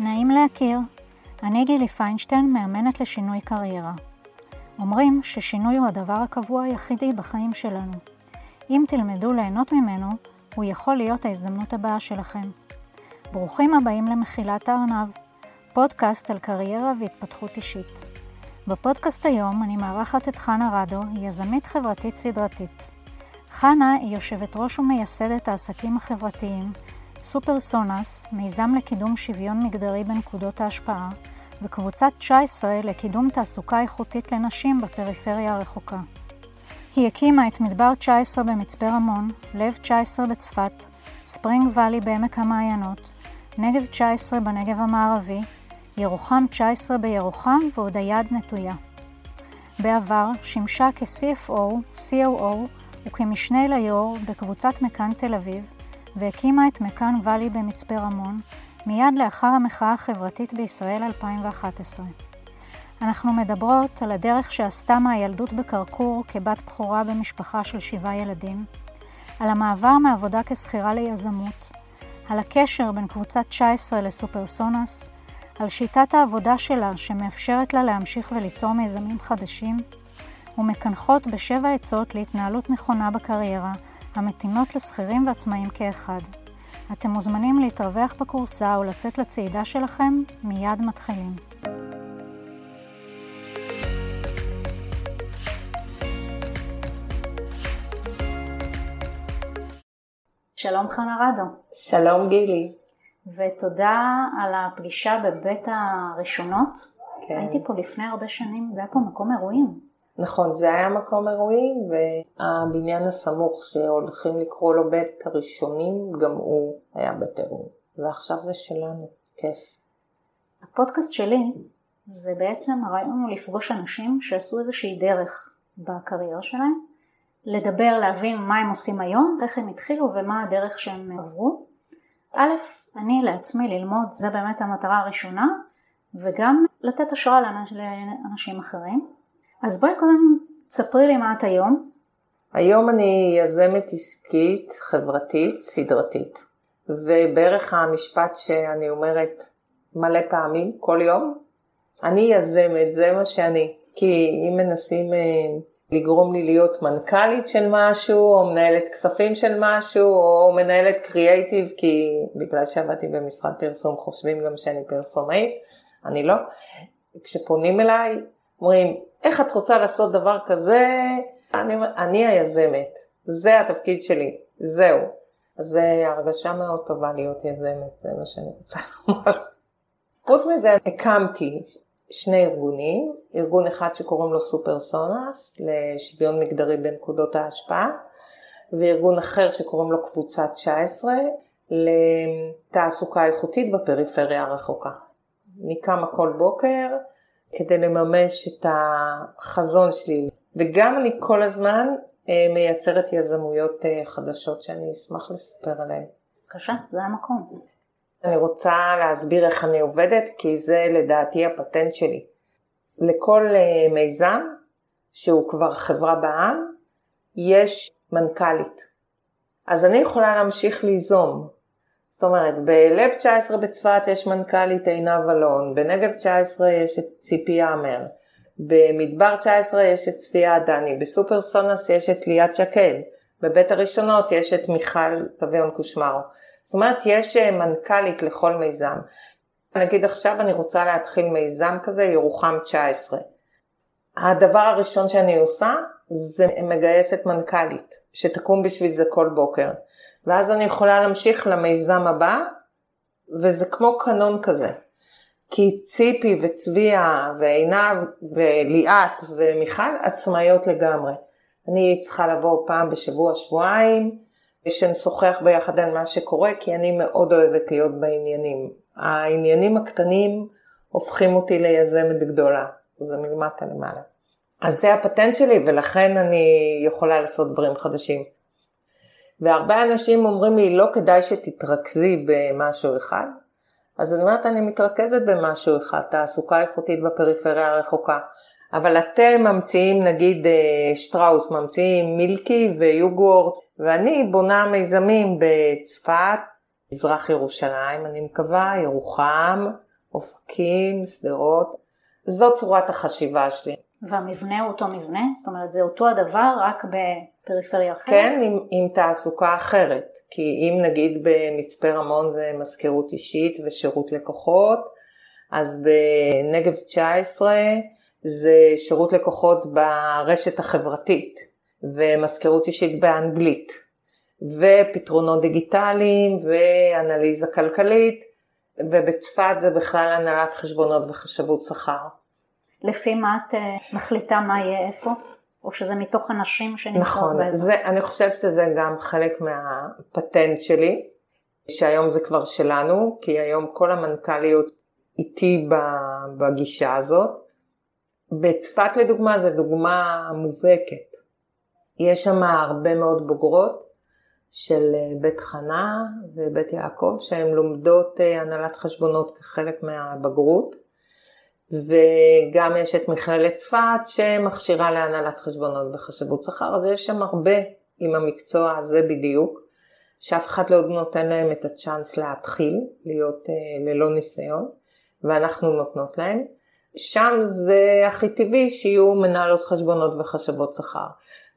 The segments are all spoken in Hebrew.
נעים להכיר. אני גילי פיינשטיין, מאמנת לשינוי קריירה. אומרים ששינוי הוא הדבר הקבוע היחידי בחיים שלנו. אם תלמדו ליהנות ממנו, הוא יכול להיות ההזדמנות הבאה שלכם. ברוכים הבאים למחילת הארנב, פודקאסט על קריירה והתפתחות אישית. בפודקאסט היום אני מארחת את חנה רדו, יזמית חברתית סדרתית. חנה היא יושבת ראש ומייסדת העסקים החברתיים, סופר סונאס, מיזם לקידום שוויון מגדרי בנקודות ההשפעה, וקבוצת 19 לקידום תעסוקה איכותית לנשים בפריפריה הרחוקה. היא הקימה את מדבר 19 במצפה רמון, לב 19 בצפת, ספרינג ואלי בעמק המעיינות, נגב 19 בנגב המערבי, ירוחם 19 בירוחם ועוד היד נטויה. בעבר שימשה כ-CFO, COO וכמשנה ליו"ר בקבוצת מכאן תל אביב, והקימה את מכאן ואלי במצפה רמון, מיד לאחר המחאה החברתית בישראל 2011. אנחנו מדברות על הדרך שעשתה מהילדות בקרקור כבת בכורה במשפחה של שבעה ילדים, על המעבר מעבודה כשכירה ליזמות, על הקשר בין קבוצת 19 לסופרסונס, על שיטת העבודה שלה שמאפשרת לה להמשיך וליצור מיזמים חדשים, ומקנחות בשבע עצות להתנהלות נכונה בקריירה, המתאימות לשכירים ועצמאים כאחד. אתם מוזמנים להתרווח בקורסה ולצאת לצעידה שלכם, מיד מתחילים. שלום חנה רדו. שלום גילי. ותודה על הפגישה בבית הראשונות. כן. הייתי פה לפני הרבה שנים, זה היה פה מקום אירועים. נכון, זה היה מקום אירועים, והבניין הסמוך שהולכים לקרוא לו בית הראשונים, גם הוא היה בית אירועים. ועכשיו זה שלנו, כיף. הפודקאסט שלי זה בעצם הרעיון הוא לפגוש אנשים שעשו איזושהי דרך בקריירה שלהם, לדבר, להבין מה הם עושים היום, איך הם התחילו ומה הדרך שהם עברו. א', אני לעצמי ללמוד, זה באמת המטרה הראשונה, וגם לתת השראה לאנשים אחרים. אז בואי קודם תספרי לי מה את היום. היום אני יזמת עסקית, חברתית, סדרתית. ובערך המשפט שאני אומרת מלא פעמים, כל יום, אני יזמת, זה מה שאני. כי אם מנסים אה, לגרום לי להיות מנכ"לית של משהו, או מנהלת כספים של משהו, או מנהלת קריאייטיב, כי בגלל שעבדתי במשרד פרסום חושבים גם שאני פרסומאית, אני לא. כשפונים אליי, אומרים, איך את רוצה לעשות דבר כזה? אני, אני היזמת, זה התפקיד שלי, זהו. אז זו הרגשה מאוד טובה להיות יזמת, זה מה שאני רוצה לומר. חוץ מזה הקמתי שני ארגונים, ארגון אחד שקוראים לו סופרסונס, לשוויון מגדרי בנקודות ההשפעה, וארגון אחר שקוראים לו קבוצת 19, לתעסוקה איכותית בפריפריה הרחוקה. אני קמה כל בוקר, כדי לממש את החזון שלי. וגם אני כל הזמן אה, מייצרת יזמויות אה, חדשות שאני אשמח לספר עליהן. בבקשה, זה המקום. אני רוצה להסביר איך אני עובדת, כי זה לדעתי הפטנט שלי. לכל אה, מיזם, שהוא כבר חברה בעם, יש מנכ"לית. אז אני יכולה להמשיך ליזום, זאת אומרת, בלב 19 בצפת יש מנכ"לית עינב אלון, בנגב 19 יש את ציפי יאמר, במדבר 19 יש את צביה עדני, בסופר סונס יש את ליאת שקד, בבית הראשונות יש את מיכל סביון קושמרו. זאת אומרת, יש אה, מנכ"לית לכל מיזם. נגיד עכשיו אני רוצה להתחיל מיזם כזה, ירוחם 19. הדבר הראשון שאני עושה זה מגייסת מנכ"לית, שתקום בשביל זה כל בוקר. ואז אני יכולה להמשיך למיזם הבא, וזה כמו קנון כזה. כי ציפי וצביה ועינב וליאת ומיכל עצמאיות לגמרי. אני צריכה לבוא פעם בשבוע, שבועיים, ושנשוחח ביחד על מה שקורה, כי אני מאוד אוהבת להיות בעניינים. העניינים הקטנים הופכים אותי ליזמת גדולה, זה מלמטה למעלה. אז זה הפטנט שלי, ולכן אני יכולה לעשות דברים חדשים. והרבה אנשים אומרים לי, לא כדאי שתתרכזי במשהו אחד. אז אני אומרת, אני מתרכזת במשהו אחד, תעסוקה איכותית בפריפריה הרחוקה. אבל אתם ממציאים, נגיד אה, שטראוס, ממציאים מילקי ויוגורט, ואני בונה מיזמים בצפת, מזרח ירושלים, אני מקווה, ירוחם, אופקים, שדרות. זו צורת החשיבה שלי. והמבנה הוא אותו מבנה? זאת אומרת זה אותו הדבר רק בפריפריה אחרת? כן, עם, עם תעסוקה אחרת. כי אם נגיד במצפה רמון זה מזכירות אישית ושירות לקוחות, אז בנגב 19 זה שירות לקוחות ברשת החברתית ומזכירות אישית באנגלית ופתרונות דיגיטליים ואנליזה כלכלית ובצפת זה בכלל הנהלת חשבונות וחשבות שכר. לפי מה את אה, מחליטה מה יהיה איפה? או שזה מתוך אנשים שנמצאות נכון, באזור? נכון, אני חושבת שזה גם חלק מהפטנט שלי, שהיום זה כבר שלנו, כי היום כל המנכ"ליות איתי בגישה הזאת. בצפת לדוגמה זו דוגמה מובהקת. יש שם הרבה מאוד בוגרות של אה, בית חנה ובית יעקב שהן לומדות אה, הנהלת חשבונות כחלק מהבגרות. וגם יש את מכללת צפת שמכשירה להנהלת חשבונות וחשבות שכר, אז יש שם הרבה עם המקצוע הזה בדיוק, שאף אחד לא נותן להם את הצ'אנס להתחיל, להיות uh, ללא ניסיון, ואנחנו נותנות להם. שם זה הכי טבעי שיהיו מנהלות חשבונות וחשבות שכר.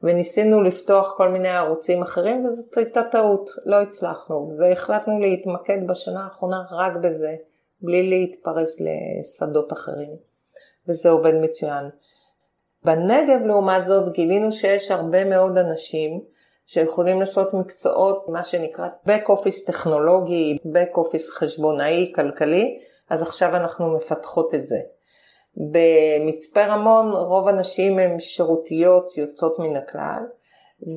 וניסינו לפתוח כל מיני ערוצים אחרים וזאת הייתה טעות, לא הצלחנו, והחלטנו להתמקד בשנה האחרונה רק בזה. בלי להתפרס לשדות אחרים, וזה עובד מצוין. בנגב לעומת זאת גילינו שיש הרבה מאוד אנשים שיכולים לעשות מקצועות, מה שנקרא back office טכנולוגי, back office חשבונאי, כלכלי, אז עכשיו אנחנו מפתחות את זה. במצפה רמון רוב הנשים הן שירותיות יוצאות מן הכלל,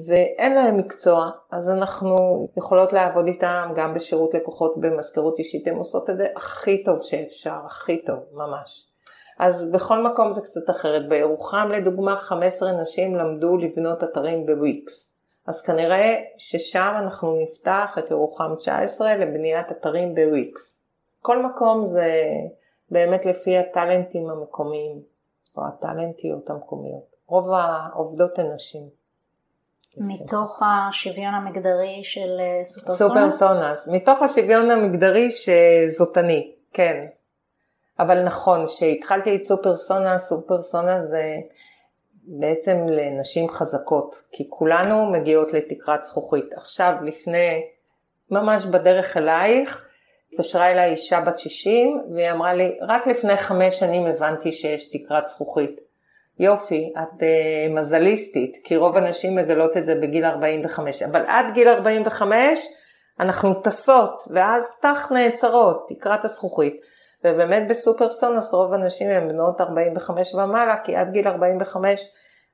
ואין להם מקצוע, אז אנחנו יכולות לעבוד איתם גם בשירות לקוחות במזכירות אישית, הן עושות את זה הכי טוב שאפשר, הכי טוב, ממש. אז בכל מקום זה קצת אחרת. בירוחם לדוגמה 15 נשים למדו לבנות אתרים בוויקס. אז כנראה ששם אנחנו נפתח את ירוחם 19 לבניית אתרים בוויקס. כל מקום זה באמת לפי הטאלנטים המקומיים, או הטאלנטיות המקומיות. רוב העובדות הן נשים. מתוך השוויון המגדרי של אה, סופרסונס? סופרסונס, מתוך השוויון המגדרי שזאת אני, כן. אבל נכון, כשהתחלתי את סופרסונס, סופרסונס זה בעצם לנשים חזקות, כי כולנו מגיעות לתקרת זכוכית. עכשיו, לפני, ממש בדרך אלייך, התקשרה אליי אישה בת 60, והיא אמרה לי, רק לפני חמש שנים הבנתי שיש תקרת זכוכית. יופי, את uh, מזליסטית, כי רוב הנשים מגלות את זה בגיל 45, אבל עד גיל 45 אנחנו טסות, ואז תח נעצרות, תקרת הזכוכית. ובאמת בסופר סונוס רוב הנשים הן בנות 45 ומעלה, כי עד גיל 45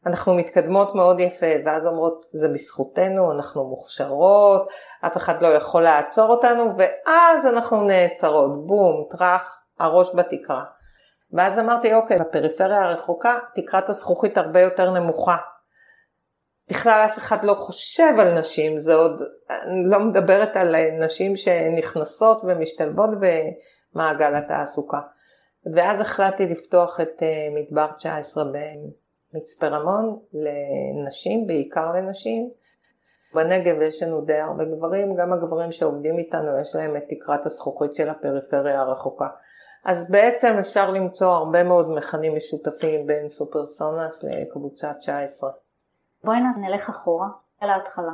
אנחנו מתקדמות מאוד יפה, ואז אומרות, זה בזכותנו, אנחנו מוכשרות, אף אחד לא יכול לעצור אותנו, ואז אנחנו נעצרות, בום, טראח, הראש בתקרה. ואז אמרתי, אוקיי, בפריפריה הרחוקה תקרת הזכוכית הרבה יותר נמוכה. בכלל אף אחד לא חושב על נשים, זה עוד, אני לא מדברת על נשים שנכנסות ומשתלבות במעגל התעסוקה. ואז החלטתי לפתוח את אה, מדבר 19 במצפה רמון לנשים, בעיקר לנשים. בנגב יש לנו די הרבה גברים, גם הגברים שעובדים איתנו יש להם את תקרת הזכוכית של הפריפריה הרחוקה. אז בעצם אפשר למצוא הרבה מאוד מכנים משותפים בין סופרסונס לקבוצה 19. בואי נלך אחורה, אל ההתחלה.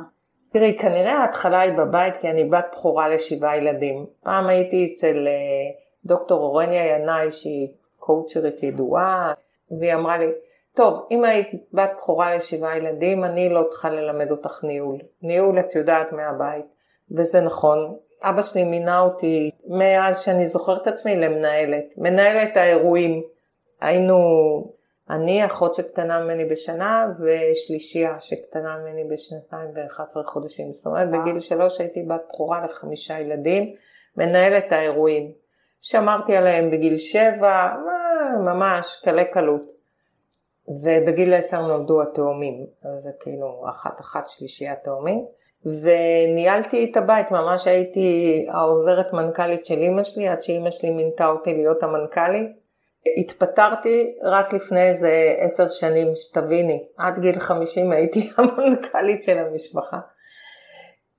תראי, כנראה ההתחלה היא בבית כי אני בת בכורה לשבעה ילדים. פעם הייתי אצל אה, דוקטור אורניה ינאי שהיא קואוצ'רית ידועה, והיא אמרה לי, טוב, אם היית בת בכורה לשבעה ילדים, אני לא צריכה ללמד אותך ניהול. ניהול את יודעת מהבית, וזה נכון. אבא שלי מינה אותי מאז שאני זוכרת את עצמי למנהלת, מנהלת האירועים. היינו, אני אחות שקטנה ממני בשנה ושלישייה שקטנה ממני בשנתיים ו-11 חודשים. זאת אומרת בגיל שלוש הייתי בת בכורה לחמישה ילדים, מנהלת האירועים. שמרתי עליהם בגיל שבע, ממש קלי קלות. ובגיל עשר נולדו התאומים, אז זה כאילו אחת אחת שלישייה תאומים. וניהלתי את הבית, ממש הייתי העוזרת מנכ"לית של אימא שלי, עד שאימא שלי מינתה אותי להיות המנכ"לית. התפטרתי רק לפני איזה עשר שנים, שתביני, עד גיל חמישים הייתי המנכ"לית של המשפחה.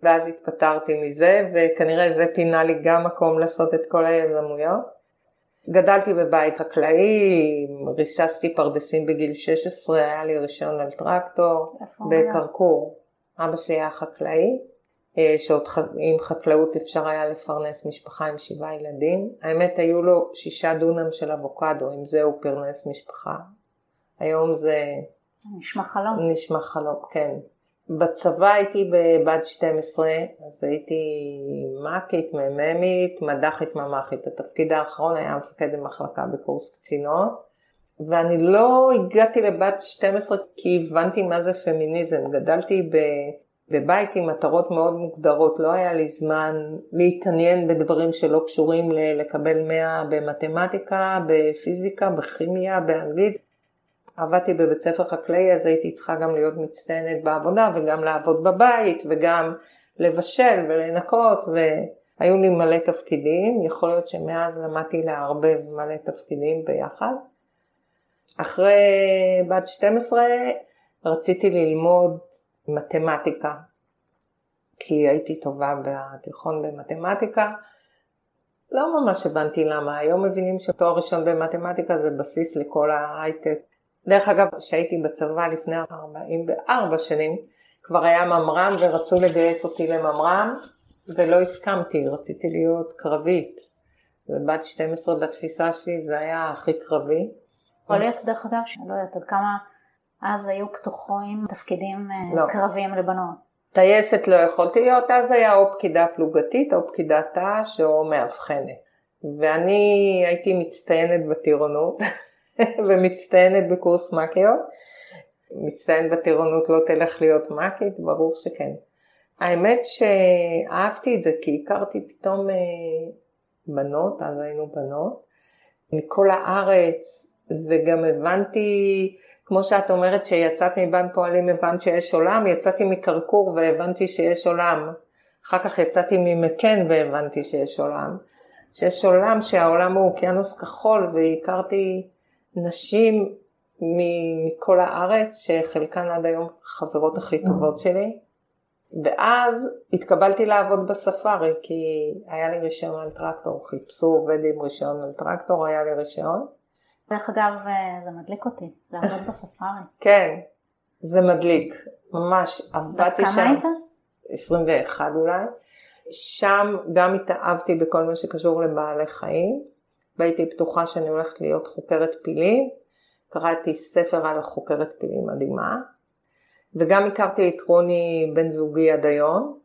ואז התפטרתי מזה, וכנראה זה פינה לי גם מקום לעשות את כל היזמויות. גדלתי בבית חקלאי, ריססתי פרדסים בגיל 16, היה לי רישיון על טרקטור. בקרקור. אבא שלי היה חקלאי, אה, שעוד עם חקלאות אפשר היה לפרנס משפחה עם שבעה ילדים. האמת היו לו שישה דונם של אבוקדו, עם זה הוא פרנס משפחה. היום זה... נשמע חלום. נשמע חלום, כן. בצבא הייתי בבת 12, אז הייתי מ"כית, מ"מית, מד"כית, ממ"כית. התפקיד האחרון היה מפקד במחלקה בקורס קצינות. ואני לא הגעתי לבת 12 כי הבנתי מה זה פמיניזם. גדלתי בבית עם מטרות מאוד מוגדרות, לא היה לי זמן להתעניין בדברים שלא קשורים לקבל 100 במתמטיקה, בפיזיקה, בכימיה, באנגלית. עבדתי בבית ספר חקלאי אז הייתי צריכה גם להיות מצטיינת בעבודה וגם לעבוד בבית וגם לבשל ולנקות והיו לי מלא תפקידים, יכול להיות שמאז למדתי לערבב מלא תפקידים ביחד. אחרי בת 12 רציתי ללמוד מתמטיקה, כי הייתי טובה בתיכון במתמטיקה. לא ממש הבנתי למה, היום מבינים שתואר ראשון במתמטיקה זה בסיס לכל ההייטק. דרך אגב, כשהייתי בצבא לפני 44 שנים, כבר היה ממר"ם ורצו לגייס אותי לממר"ם, ולא הסכמתי, רציתי להיות קרבית. ובת 12 בתפיסה שלי זה היה הכי קרבי. יכול להיות דרך אגב שאני לא יודעת עד כמה אז היו פתוחים תפקידים אה, לא. קרביים לבנות. טייסת לא יכולתי להיות, אז היה או פקידה פלוגתית או פקידת ת"ש או מאבחנת. ואני הייתי מצטיינת בטירונות ומצטיינת בקורס מ"כיות. מצטיין בטירונות לא תלך להיות מ"כית? ברור שכן. האמת שאהבתי את זה כי הכרתי פתאום אה, בנות, אז היינו בנות, מכל הארץ, וגם הבנתי, כמו שאת אומרת שיצאת מבנק פועלים הבנת שיש עולם, יצאתי מקרקור והבנתי שיש עולם. אחר כך יצאתי ממקן והבנתי שיש עולם. שיש עולם שהעולם הוא אוקיינוס כחול והכרתי נשים מכל הארץ שחלקן עד היום חברות הכי טובות שלי. ואז התקבלתי לעבוד בספארי כי היה לי רישיון על טרקטור, חיפשו עובד עם רישיון על טרקטור, היה לי רישיון. דרך אגב, אה, זה מדליק אותי, לעבוד בספארי. כן, זה מדליק, ממש עבדתי שם. בת כמה היית? 21 אולי. שם גם התאהבתי בכל מה שקשור לבעלי חיים, והייתי בטוחה שאני הולכת להיות חוקרת פילים. קראתי ספר על חוקרת פילים מדהימה, וגם הכרתי את רוני בן זוגי עד היום,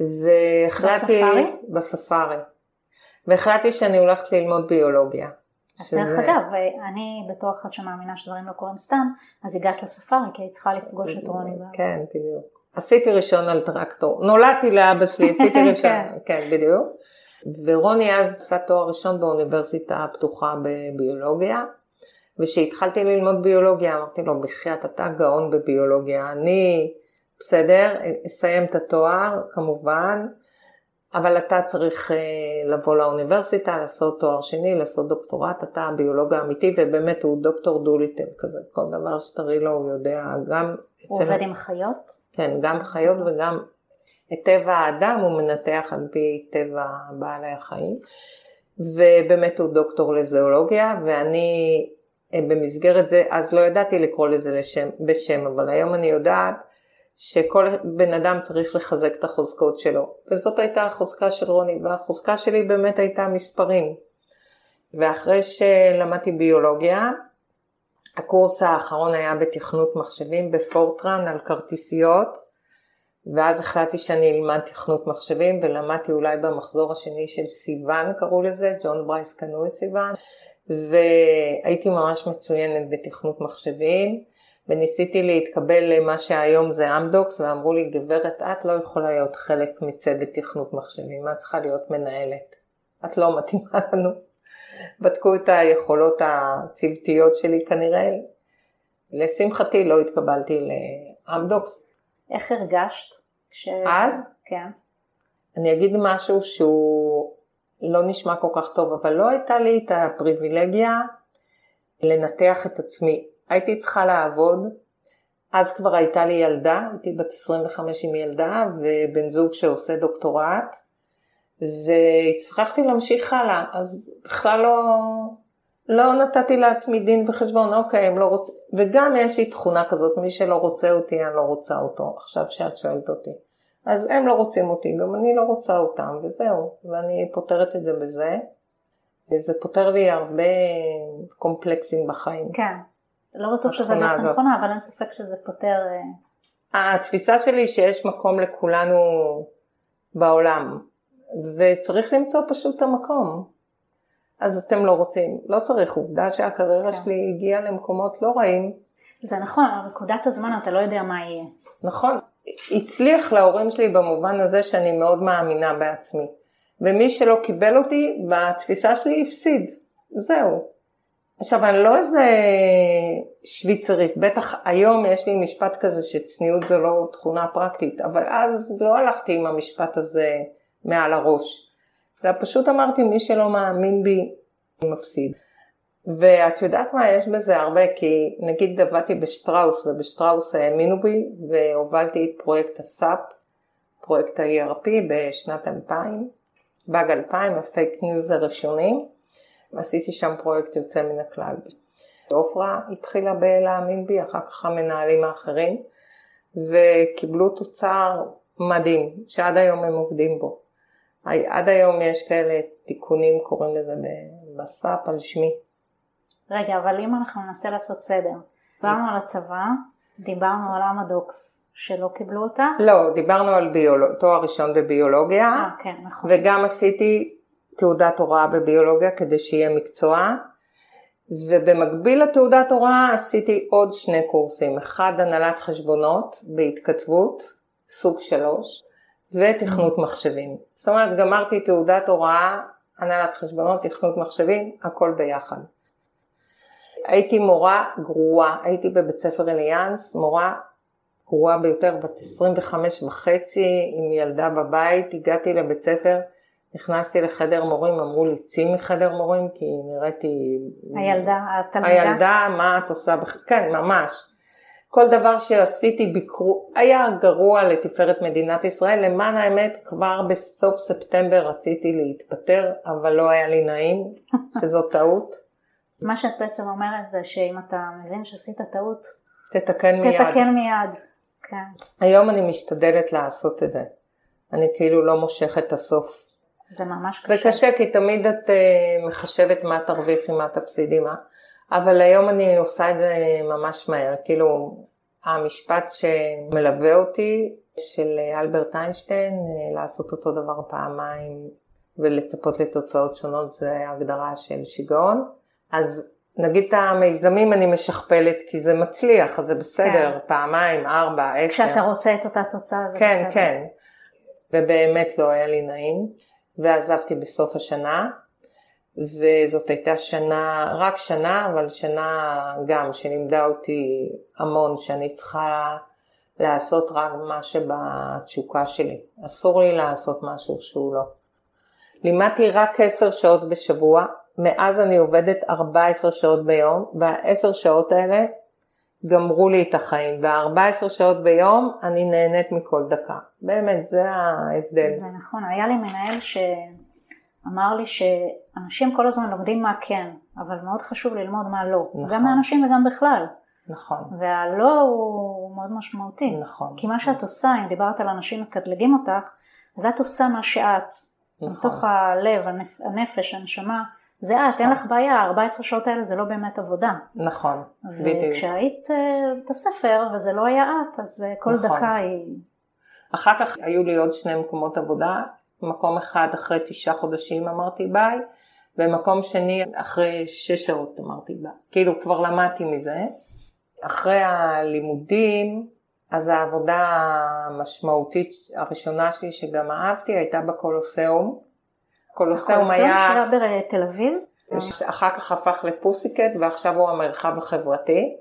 והחלטתי... בספארי? בספארי. והחלטתי שאני הולכת ללמוד ביולוגיה. אז דרך אגב, אני בתור אחת שמאמינה שדברים לא קורים סתם, אז הגעת לספארי כי היית צריכה לפגוש את רוני. כן, בדיוק. עשיתי ראשון על טרקטור. נולדתי לאבא שלי, עשיתי ראשון, כן. כן, בדיוק. ורוני אז עשה תואר ראשון באוניברסיטה הפתוחה בביולוגיה. וכשהתחלתי ללמוד ביולוגיה אמרתי לו, בחייאת אתה גאון בביולוגיה, אני בסדר, אסיים את התואר כמובן, אבל אתה צריך אה, לבוא לאוניברסיטה, לעשות תואר שני, לעשות דוקטורט, אתה הביולוג האמיתי, ובאמת הוא דוקטור דוליטל כזה, כל דבר שתראי לו הוא יודע, גם... הוא אצל... עובד עם חיות? כן, גם חיות וגם את טבע האדם הוא מנתח על פי טבע בעלי החיים, ובאמת הוא דוקטור לזואולוגיה, ואני אה, במסגרת זה, אז לא ידעתי לקרוא לזה לשם, בשם, אבל היום אני יודעת שכל בן אדם צריך לחזק את החוזקות שלו. וזאת הייתה החוזקה של רוני, והחוזקה שלי באמת הייתה מספרים. ואחרי שלמדתי ביולוגיה, הקורס האחרון היה בתכנות מחשבים בפורטרן על כרטיסיות, ואז החלטתי שאני אלמד תכנות מחשבים, ולמדתי אולי במחזור השני של סיוון קראו לזה, ג'ון ברייס קנו את סיוון, והייתי ממש מצוינת בתכנות מחשבים. וניסיתי להתקבל למה שהיום זה אמדוקס, ואמרו לי, גברת, את לא יכולה להיות חלק מצוות תכנות מחשבים, את צריכה להיות מנהלת. את לא מתאימה לנו. בדקו את היכולות הצוותיות שלי כנראה. לשמחתי לא התקבלתי לאמדוקס. איך הרגשת? כש... אז? כן. אני אגיד משהו שהוא לא נשמע כל כך טוב, אבל לא הייתה לי את הפריבילגיה לנתח את עצמי. הייתי צריכה לעבוד, אז כבר הייתה לי ילדה, הייתי בת 25 עם ילדה ובן זוג שעושה דוקטורט, והצלחתי להמשיך הלאה, אז בכלל לא, לא נתתי לעצמי דין וחשבון, אוקיי, הם לא רוצים, וגם יש לי תכונה כזאת, מי שלא רוצה אותי, אני לא רוצה אותו, עכשיו שאת שואלת אותי. אז הם לא רוצים אותי, גם אני לא רוצה אותם, וזהו, ואני פותרת את זה בזה. וזה פותר לי הרבה קומפלקסים בחיים. כן, לא בטוח שזה הדרך הנכונה, אבל אין ספק שזה פותר... אה, התפיסה שלי שיש מקום לכולנו בעולם, וצריך למצוא פשוט את המקום. אז אתם לא רוצים, לא צריך, עובדה שהקריירה כן. שלי הגיעה למקומות לא רעים. זה נכון, אבל בנקודת הזמן אתה לא יודע מה יהיה. נכון, הצליח להורים שלי במובן הזה שאני מאוד מאמינה בעצמי. ומי שלא קיבל אותי, בתפיסה שלי הפסיד. זהו. עכשיו, אני לא איזה שוויצרית, בטח היום יש לי משפט כזה שצניעות זו לא תכונה פרקטית, אבל אז לא הלכתי עם המשפט הזה מעל הראש. אלא פשוט אמרתי, מי שלא מאמין בי, מפסיד. ואת יודעת מה, יש בזה הרבה, כי נגיד עבדתי בשטראוס, ובשטראוס האמינו בי, והובלתי את פרויקט הסאפ, פרויקט ה-ERP בשנת 2000, באג 2000, הפייק ניוז הראשונים, עשיתי שם פרויקט יוצא מן הכלל. עופרה התחילה בלהאמין בי, אחר כך המנהלים האחרים, וקיבלו תוצר מדהים, שעד היום הם עובדים בו. עד היום יש כאלה תיקונים, קוראים לזה בסאפ על שמי. רגע, אבל אם אנחנו ננסה לעשות סדר, דיברנו על הצבא, דיברנו על אמדוקס שלא קיבלו אותה. לא, דיברנו על ביולוג... תואר ראשון בביולוגיה. אה, כן, נכון. וגם עשיתי תעודת הוראה בביולוגיה כדי שיהיה מקצוע. ובמקביל לתעודת הוראה עשיתי עוד שני קורסים, אחד הנהלת חשבונות בהתכתבות, סוג שלוש, ותכנות מחשבים. זאת אומרת, גמרתי תעודת הוראה, הנהלת חשבונות, תכנות מחשבים, הכל ביחד. הייתי מורה גרועה, הייתי בבית ספר אליאנס, מורה גרועה ביותר, בת 25 וחצי, עם ילדה בבית, הגעתי לבית ספר, נכנסתי לחדר מורים, אמרו לי צאי מחדר מורים, כי נראיתי... הילדה, התלמידה? הילדה, מה את עושה? בח... כן, ממש. כל דבר שעשיתי ביקרו, היה גרוע לתפארת מדינת ישראל. למען האמת, כבר בסוף ספטמבר רציתי להתפטר, אבל לא היה לי נעים, שזו טעות. מה שאת בעצם אומרת זה שאם אתה מבין שעשית טעות, תתקן מיד. תתקן מיד. כן. היום אני משתדלת לעשות את זה. אני כאילו לא מושכת את הסוף. זה ממש קשה. זה קשה כי תמיד את uh, מחשבת מה תרוויחי, מה תפסידי, מה. אבל היום אני עושה את זה ממש מהר. כאילו, המשפט שמלווה אותי, של אלברט איינשטיין, אה, לעשות אותו דבר פעמיים ולצפות לתוצאות שונות, זה הגדרה של שיגעון. אז נגיד את המיזמים אני משכפלת כי זה מצליח, אז זה בסדר, כן. פעמיים, ארבע, עשר. כשאתה רוצה את אותה תוצאה זה כן, בסדר. כן, כן. ובאמת לא היה לי נעים, ועזבתי בסוף השנה, וזאת הייתה שנה, רק שנה, אבל שנה גם שלימדה אותי המון, שאני צריכה לעשות רק מה שבתשוקה שלי. אסור לי לעשות משהו שהוא לא. לימדתי רק עשר שעות בשבוע, מאז אני עובדת 14 שעות ביום, והעשר שעות האלה גמרו לי את החיים, וה-14 שעות ביום אני נהנית מכל דקה. באמת, זה ההבדל. זה נכון, היה לי מנהל שאמר לי שאנשים כל הזמן לומדים מה כן, אבל מאוד חשוב ללמוד מה לא. נכון. גם מאנשים וגם בכלל. נכון. והלא הוא מאוד משמעותי. נכון. כי מה שאת עושה, אם דיברת על אנשים מקטלגים אותך, אז את עושה מה שאת. נכון. מתוך הלב, הנפש, הנשמה. זה את, אין לך בעיה, 14 שעות האלה זה לא באמת עבודה. נכון, בדיוק. וכשהיית אה, בבית הספר וזה לא היה את, אז אה, כל נכון. דקה היא... אחר כך היו לי עוד שני מקומות עבודה, מקום אחד אחרי תשעה חודשים אמרתי ביי, ומקום שני אחרי שש שעות אמרתי ביי. כאילו כבר למדתי מזה. אחרי הלימודים, אז העבודה המשמעותית הראשונה שלי שגם אהבתי הייתה בקולוסיאום. קולוסיאום היה... קולוסיאום שהיה בתל אביב? אחר כך הפך לפוסיקט ועכשיו הוא המרחב החברתי.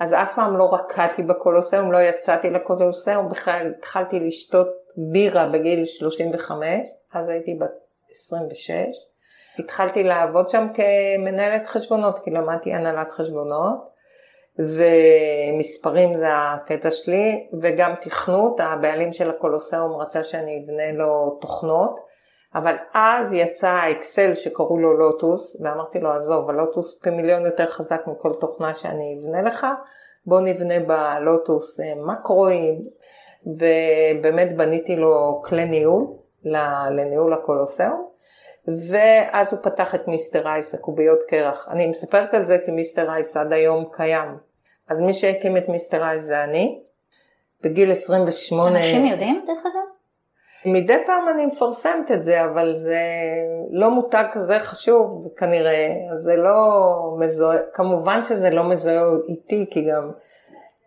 אז אף פעם לא רקדתי בקולוסיאום, לא יצאתי לקולוסיאום, בכלל התחלתי לשתות בירה בגיל 35, אז הייתי בת 26. התחלתי לעבוד שם כמנהלת חשבונות, כי למדתי הנהלת חשבונות, ומספרים זה הקטע שלי, וגם תכנות, הבעלים של הקולוסיאום רצה שאני אבנה לו תוכנות. אבל אז יצא האקסל שקראו לו לוטוס, ואמרתי לו, עזוב, הלוטוס פי יותר חזק מכל תוכנה שאני אבנה לך, בוא נבנה בלוטוס אה, מקרואים, ובאמת בניתי לו כלי ניהול לניהול הקולוסיאום, ואז הוא פתח את מיסטר אייס, הקוביות קרח. אני מספרת על זה כי מיסטר אייס עד היום קיים. אז מי שהקים את מיסטר אייס זה אני. בגיל 28... אנשים יודעים דרך אגב? מדי פעם אני מפרסמת את זה, אבל זה לא מותג כזה חשוב כנראה, זה לא מזוהה, כמובן שזה לא מזוהה איתי, כי גם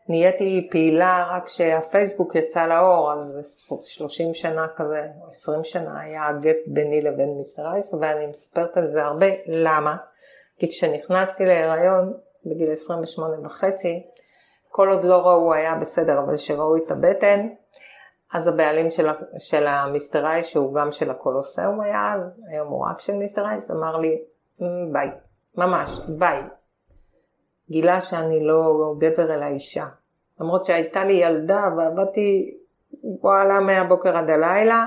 נהייתי פעילה רק כשהפייסבוק יצא לאור, אז 30 שנה כזה, או 20 שנה היה הגט ביני לבין מיסטר אייס, ואני מספרת על זה הרבה, למה? כי כשנכנסתי להיריון בגיל 28 וחצי, כל עוד לא ראו היה בסדר, אבל כשראו את הבטן, אז הבעלים של, של המיסטר אייס, שהוא גם של הקולוסיאום היה, היום הוא רק של מיסטר אייס, אמר לי, ביי, ממש, ביי. גילה שאני לא גבר אלא אישה. למרות שהייתה לי ילדה ועבדתי וואלה מהבוקר עד הלילה,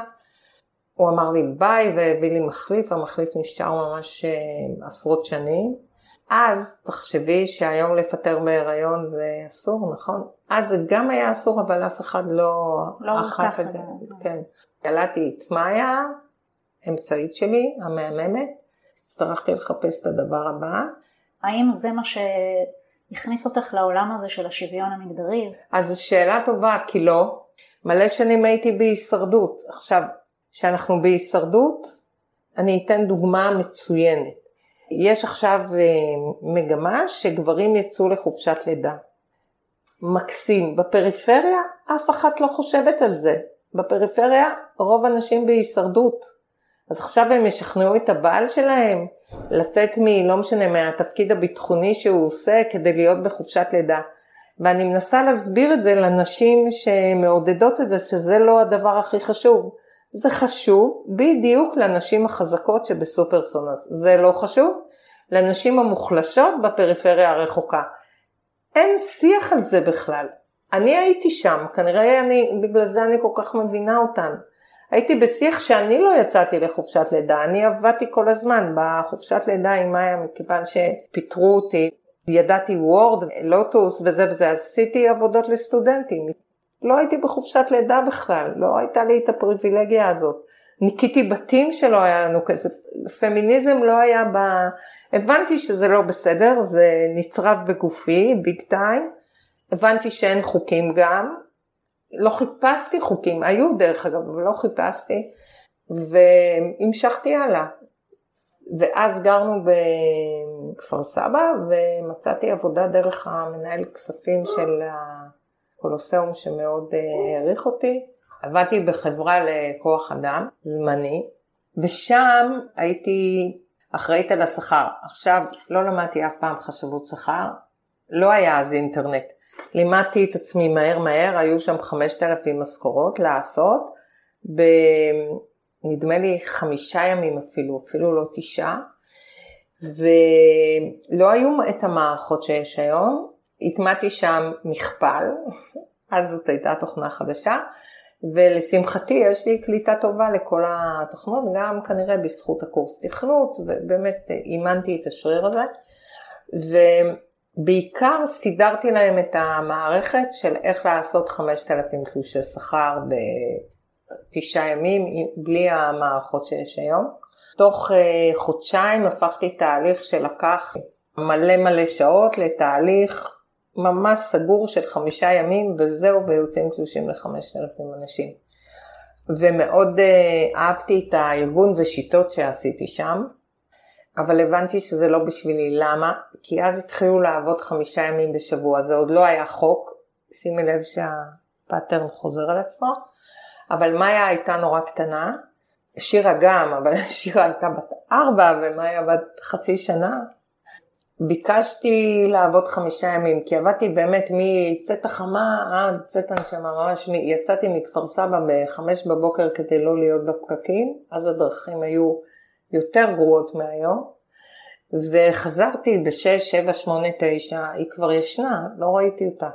הוא אמר לי ביי והביא לי מחליף, המחליף נשאר ממש אה, עשרות שנים. אז תחשבי שהיום לפטר בהיריון זה אסור, נכון? אז זה גם היה אסור, אבל אף אחד לא, לא אכף את זה. כן. ילדתי את מאיה, אמצעית שלי, המהממת, הצטרכתי לחפש את הדבר הבא. האם זה מה שהכניס אותך לעולם הזה של השוויון המגדרי? אז זו שאלה טובה, כי לא. מלא שנים הייתי בהישרדות. עכשיו, כשאנחנו בהישרדות, אני אתן דוגמה מצוינת. יש עכשיו אה, מגמה שגברים יצאו לחופשת לידה. מקסים. בפריפריה אף אחת לא חושבת על זה. בפריפריה רוב הנשים בהישרדות. אז עכשיו הם ישכנעו את הבעל שלהם לצאת מ... לא משנה, מהתפקיד הביטחוני שהוא עושה כדי להיות בחופשת לידה. ואני מנסה להסביר את זה לנשים שמעודדות את זה, שזה לא הדבר הכי חשוב. זה חשוב בדיוק לנשים החזקות שבסופרסונס. זה לא חשוב לנשים המוחלשות בפריפריה הרחוקה. אין שיח על זה בכלל. אני הייתי שם, כנראה אני, בגלל זה אני כל כך מבינה אותן. הייתי בשיח שאני לא יצאתי לחופשת לידה, אני עבדתי כל הזמן בחופשת לידה עם מאיה מכיוון שפיטרו אותי, ידעתי וורד, לוטוס וזה וזה, עשיתי עבודות לסטודנטים. לא הייתי בחופשת לידה בכלל, לא הייתה לי את הפריבילגיה הזאת. ניקיתי בתים שלא היה לנו כסף, פמיניזם לא היה ב... הבנתי שזה לא בסדר, זה נצרב בגופי, ביג טיים, הבנתי שאין חוקים גם, לא חיפשתי חוקים, היו דרך אגב, אבל לא חיפשתי, והמשכתי הלאה. ואז גרנו בכפר סבא ומצאתי עבודה דרך המנהל כספים של הקולוסיאום שמאוד אה, העריך אותי. עבדתי בחברה לכוח אדם זמני, ושם הייתי אחראית על השכר. עכשיו, לא למדתי אף פעם חשבות שכר, לא היה אז אינטרנט. לימדתי את עצמי מהר מהר, היו שם 5,000 משכורות לעשות, בנדמה לי חמישה ימים אפילו, אפילו לא תשעה, ולא היו את המערכות שיש היום, הטמעתי שם מכפל, אז זאת הייתה תוכנה חדשה, ולשמחתי יש לי קליטה טובה לכל התוכנות, גם כנראה בזכות הקורס תכנות, ובאמת אימנתי את השריר הזה. ובעיקר סידרתי להם את המערכת של איך לעשות 5,000 תלושי שכר בתשעה ימים, בלי המערכות שיש היום. תוך אה, חודשיים הפכתי תהליך שלקח מלא מלא שעות לתהליך ממש סגור של חמישה ימים וזהו ויוצאים תלושים לחמשת אלפים אנשים. ומאוד uh, אהבתי את הארגון ושיטות שעשיתי שם, אבל הבנתי שזה לא בשבילי. למה? כי אז התחילו לעבוד חמישה ימים בשבוע, זה עוד לא היה חוק, שימי לב שהפאטרן חוזר על עצמו, אבל מאיה הייתה נורא קטנה, שירה גם, אבל שירה הייתה בת ארבע ומאיה בת חצי שנה, ביקשתי לעבוד חמישה ימים, כי עבדתי באמת מצאת החמה עד צאת הנשמה, ממש יצאתי מכפר סבא בחמש בבוקר כדי לא להיות בפקקים, אז הדרכים היו יותר גרועות מהיום, וחזרתי בשש, שבע, שמונה, תשע, היא כבר ישנה, לא ראיתי אותה.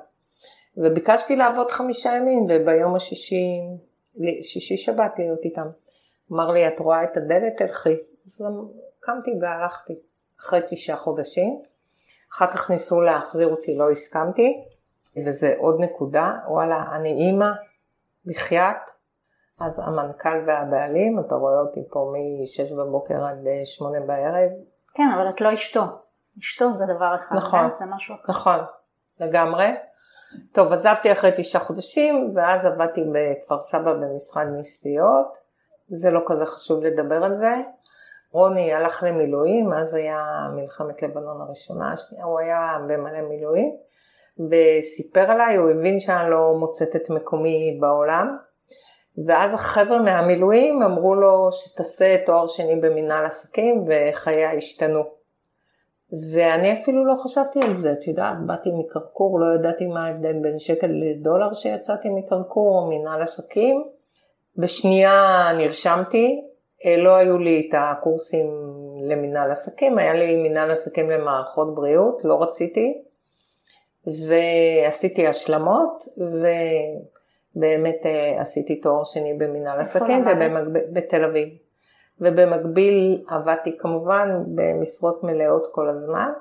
וביקשתי לעבוד חמישה ימים, וביום השישי, שישי שבת להיות איתם. אמר לי, את רואה את הדלת? תלכי. אז קמתי והלכתי, אחרי תשעה חודשים. אחר כך ניסו להחזיר אותי, לא הסכמתי, וזה עוד נקודה, וואלה, אני אימא, בחייאת. אז המנכ"ל והבעלים, אתה רואה אותי פה מ-6 בבוקר עד 8 אה, בערב. כן, אבל את לא אשתו. אשתו זה דבר אחד, נכון, זה משהו אחר. נכון, לגמרי. טוב, עזבתי אחרי תשעה חודשים, ואז עבדתי בכפר סבא במשרד נסיעות. זה לא כזה חשוב לדבר על זה. רוני הלך למילואים, אז היה מלחמת לבנון הראשונה, השנייה, הוא היה במלא מילואים, וסיפר עליי, הוא הבין שאני לא מוצאת את מקומי בעולם, ואז החבר'ה מהמילואים אמרו לו שתעשה תואר שני במנהל עסקים וחיי השתנו. ואני אפילו לא חשבתי על זה, את יודעת, באתי מקרקור, לא ידעתי מה ההבדל בין שקל לדולר שיצאתי מקרקור או מנהל עסקים. בשנייה נרשמתי, לא היו לי את הקורסים למנהל עסקים, היה לי מנהל עסקים למערכות בריאות, לא רציתי, ועשיתי השלמות, ובאמת אה, עשיתי תואר שני במנהל עסקים בתל אביב. ובמקביל עבדתי כמובן במשרות מלאות כל הזמן.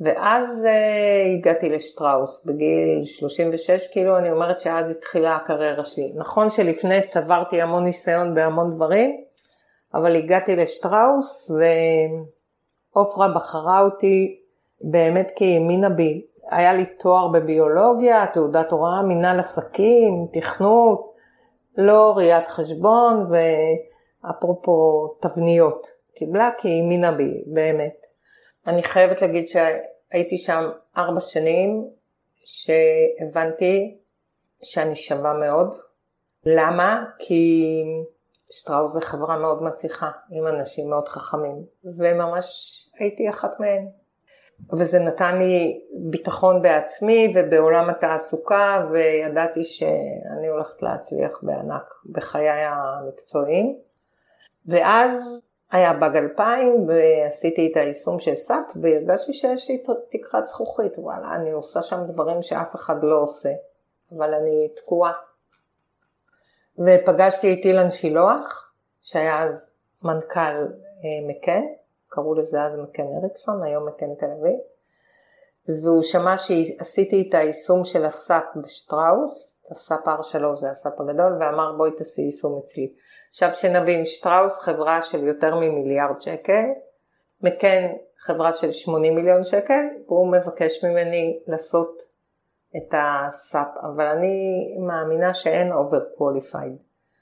ואז uh, הגעתי לשטראוס בגיל 36, כאילו אני אומרת שאז התחילה הקריירה שלי. נכון שלפני צברתי המון ניסיון בהמון דברים, אבל הגעתי לשטראוס ועופרה בחרה אותי באמת כי היא האמינה בי. היה לי תואר בביולוגיה, תעודת הוראה, מנהל עסקים, תכנות, לא ראיית חשבון ואפרופו תבניות. קיבלה כי היא האמינה בי, באמת. אני חייבת להגיד שהייתי שם ארבע שנים שהבנתי שאני שווה מאוד. למה? כי שטראוס זה חברה מאוד מצליחה, עם אנשים מאוד חכמים, וממש הייתי אחת מהן. וזה נתן לי ביטחון בעצמי ובעולם התעסוקה, וידעתי שאני הולכת להצליח בענק בחיי המקצועיים. ואז היה באג 2000 ועשיתי את היישום של סאפ והרגשתי שיש לי תקרת זכוכית, וואלה, אני עושה שם דברים שאף אחד לא עושה, אבל אני תקועה. ופגשתי את אילן שילוח, שהיה אז מנכ"ל אה, מקן, קראו לזה אז מקן אריקסון, היום מקן תל אביב, והוא שמע שעשיתי את היישום של הסאפ בשטראוס, את הסאפ R3 זה הסאפ הגדול, ואמר בואי תעשי יישום אצלי. עכשיו שנבין, שטראוס חברה של יותר ממיליארד שקל, מקן חברה של 80 מיליון שקל, והוא מבקש ממני לעשות את הסאפ, אבל אני מאמינה שאין over qualified.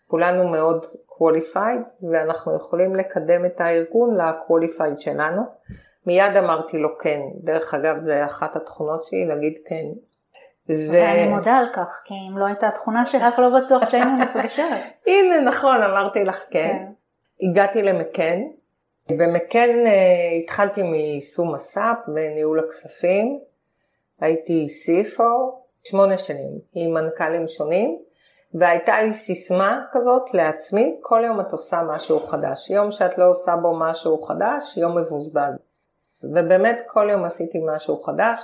כולנו מאוד qualified ואנחנו יכולים לקדם את הארגון ל qualified שלנו. מיד אמרתי לו כן, דרך אגב זה אחת התכונות שלי להגיד כן. ו... ואני מודה על כך, כי אם לא הייתה התכונה שלך לא בטוח שהיינו נפגשות. הנה נכון, אמרתי לך כן. כן. הגעתי למקן, במקן uh, התחלתי מיישום הסאפ וניהול הכספים. הייתי CFO שמונה שנים עם מנכ"לים שונים, והייתה לי סיסמה כזאת לעצמי, כל יום את עושה משהו חדש. יום שאת לא עושה בו משהו חדש, יום מבוזבז. ובאמת כל יום עשיתי משהו חדש.